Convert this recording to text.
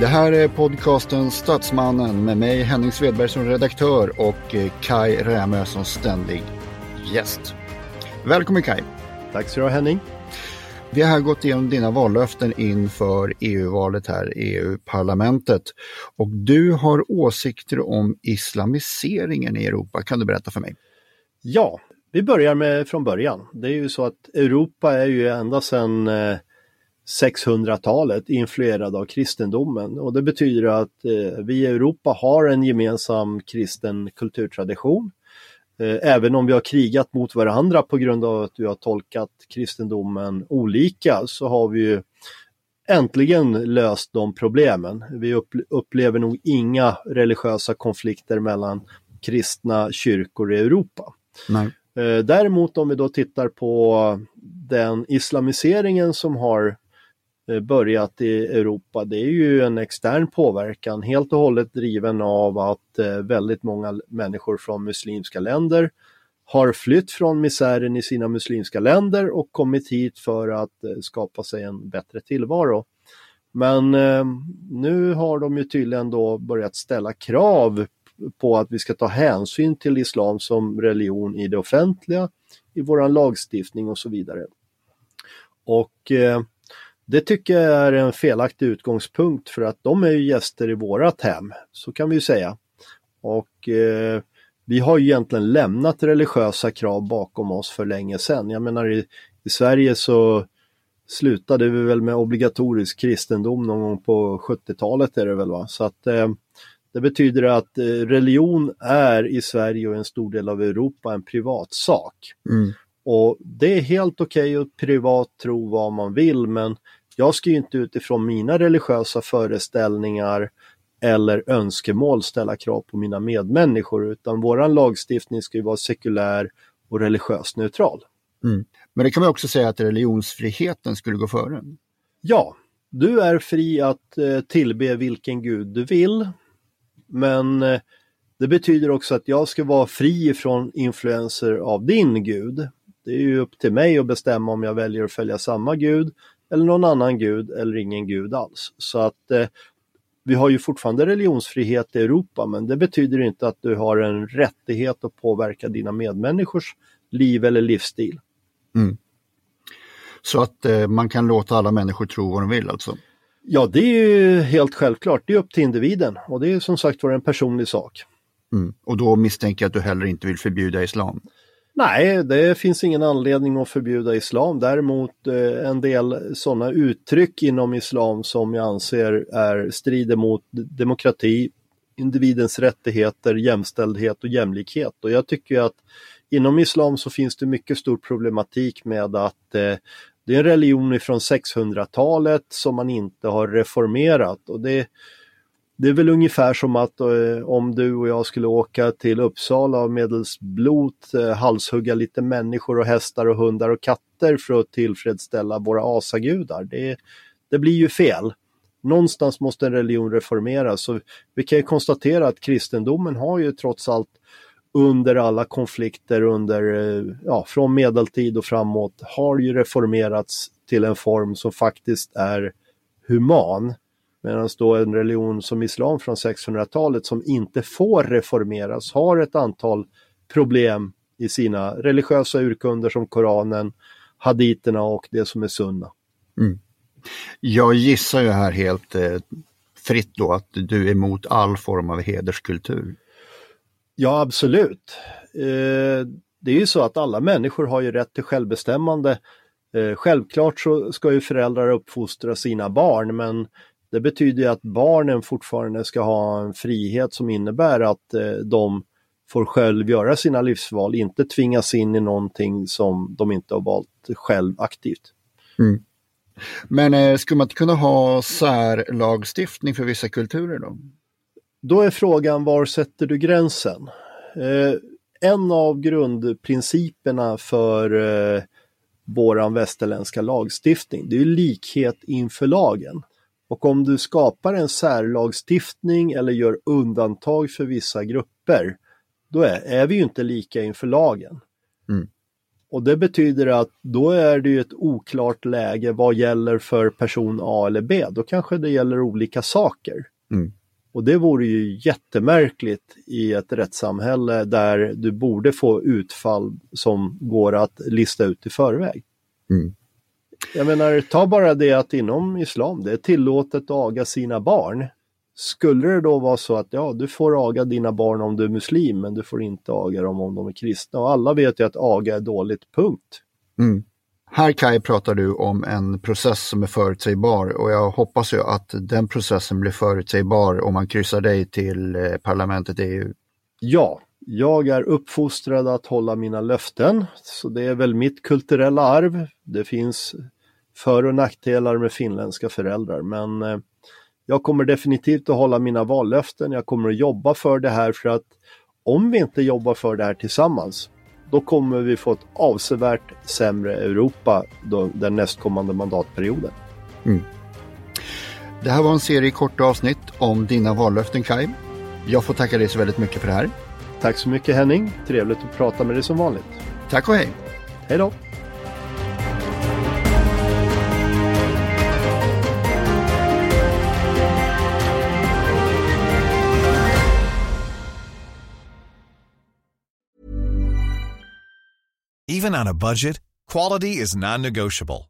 Det här är podcasten Statsmannen med mig Henning Svedberg som redaktör och eh, Kai Rämö som ständig gäst. Välkommen Kai! Tack så du ha Henning! Vi har gått igenom dina vallöften inför EU-valet här, EU-parlamentet. Och du har åsikter om islamiseringen i Europa. Kan du berätta för mig? Ja, vi börjar med från början. Det är ju så att Europa är ju ända sedan 600-talet influerad av kristendomen och det betyder att eh, vi i Europa har en gemensam kristen kulturtradition. Eh, även om vi har krigat mot varandra på grund av att vi har tolkat kristendomen olika så har vi ju äntligen löst de problemen. Vi upplever nog inga religiösa konflikter mellan kristna kyrkor i Europa. Nej. Eh, däremot om vi då tittar på den islamiseringen som har Eh, börjat i Europa, det är ju en extern påverkan helt och hållet driven av att eh, väldigt många människor från muslimska länder har flytt från misären i sina muslimska länder och kommit hit för att eh, skapa sig en bättre tillvaro. Men nu har de ju tydligen då börjat ställa krav på att vi ska ta hänsyn till islam som religion i det offentliga, i våran lagstiftning och så vidare. Och det tycker jag är en felaktig utgångspunkt för att de är ju gäster i vårat hem, så kan vi ju säga. Och eh, vi har ju egentligen lämnat religiösa krav bakom oss för länge sedan. Jag menar i, i Sverige så slutade vi väl med obligatorisk kristendom någon gång på 70-talet är det väl va? Så att eh, det betyder att eh, religion är i Sverige och en stor del av Europa en privatsak. Mm. Och det är helt okej okay att privat tro vad man vill men jag ska ju inte utifrån mina religiösa föreställningar eller önskemål ställa krav på mina medmänniskor utan våran lagstiftning ska ju vara sekulär och religiöst neutral. Mm. Men det kan man också säga att religionsfriheten skulle gå före? Ja, du är fri att eh, tillbe vilken gud du vill. Men eh, det betyder också att jag ska vara fri från influenser av din gud. Det är ju upp till mig att bestämma om jag väljer att följa samma gud eller någon annan gud eller ingen gud alls. Så att eh, vi har ju fortfarande religionsfrihet i Europa men det betyder inte att du har en rättighet att påverka dina medmänniskors liv eller livsstil. Mm. Så att eh, man kan låta alla människor tro vad de vill alltså? Ja, det är ju helt självklart. Det är upp till individen och det är som sagt var en personlig sak. Mm. Och då misstänker jag att du heller inte vill förbjuda islam? Nej, det finns ingen anledning att förbjuda islam. Däremot eh, en del sådana uttryck inom islam som jag anser är strider mot demokrati, individens rättigheter, jämställdhet och jämlikhet. Och jag tycker att inom islam så finns det mycket stor problematik med att eh, Det är en religion från 600-talet som man inte har reformerat och det, det är väl ungefär som att eh, om du och jag skulle åka till Uppsala av medelsblot, eh, halshugga lite människor och hästar och hundar och katter för att tillfredsställa våra asagudar. Det, det blir ju fel. Någonstans måste en religion reformeras. Så vi kan ju konstatera att kristendomen har ju trots allt under alla konflikter under, eh, ja, från medeltid och framåt har ju reformerats till en form som faktiskt är human. Medan då en religion som islam från 600-talet som inte får reformeras har ett antal problem i sina religiösa urkunder som Koranen, haditerna och det som är sunna. Mm. Jag gissar ju här helt eh, fritt då att du är emot all form av hederskultur. Ja, absolut. Eh, det är ju så att alla människor har ju rätt till självbestämmande. Eh, självklart så ska ju föräldrar uppfostra sina barn men det betyder att barnen fortfarande ska ha en frihet som innebär att eh, de får själv göra sina livsval, inte tvingas in i någonting som de inte har valt själv aktivt. Mm. Men eh, skulle man inte kunna ha särlagstiftning för vissa kulturer då? Då är frågan var sätter du gränsen? Eh, en av grundprinciperna för eh, våran västerländska lagstiftning, det är likhet inför lagen. Och om du skapar en särlagstiftning eller gör undantag för vissa grupper, då är, är vi ju inte lika inför lagen. Mm. Och det betyder att då är det ju ett oklart läge vad gäller för person A eller B. Då kanske det gäller olika saker. Mm. Och det vore ju jättemärkligt i ett rättssamhälle där du borde få utfall som går att lista ut i förväg. Mm. Jag menar, ta bara det att inom islam, det är tillåtet att aga sina barn. Skulle det då vara så att ja, du får aga dina barn om du är muslim, men du får inte aga dem om de är kristna. Och alla vet ju att aga är dåligt, punkt. Mm. Här Kai pratar du om en process som är förutsägbar och jag hoppas ju att den processen blir förutsägbar om man kryssar dig till eh, parlamentet i EU. Ja, jag är uppfostrad att hålla mina löften, så det är väl mitt kulturella arv. Det finns för och nackdelar med finländska föräldrar, men eh, jag kommer definitivt att hålla mina vallöften. Jag kommer att jobba för det här för att om vi inte jobbar för det här tillsammans, då kommer vi få ett avsevärt sämre Europa den nästkommande mandatperioden. Mm. Det här var en serie korta avsnitt om dina vallöften Kai. Jag får tacka dig så väldigt mycket för det här. Tack så mycket Henning. Trevligt att prata med dig som vanligt. Tack och hej. Hej då. Even on a budget, quality is non-negotiable.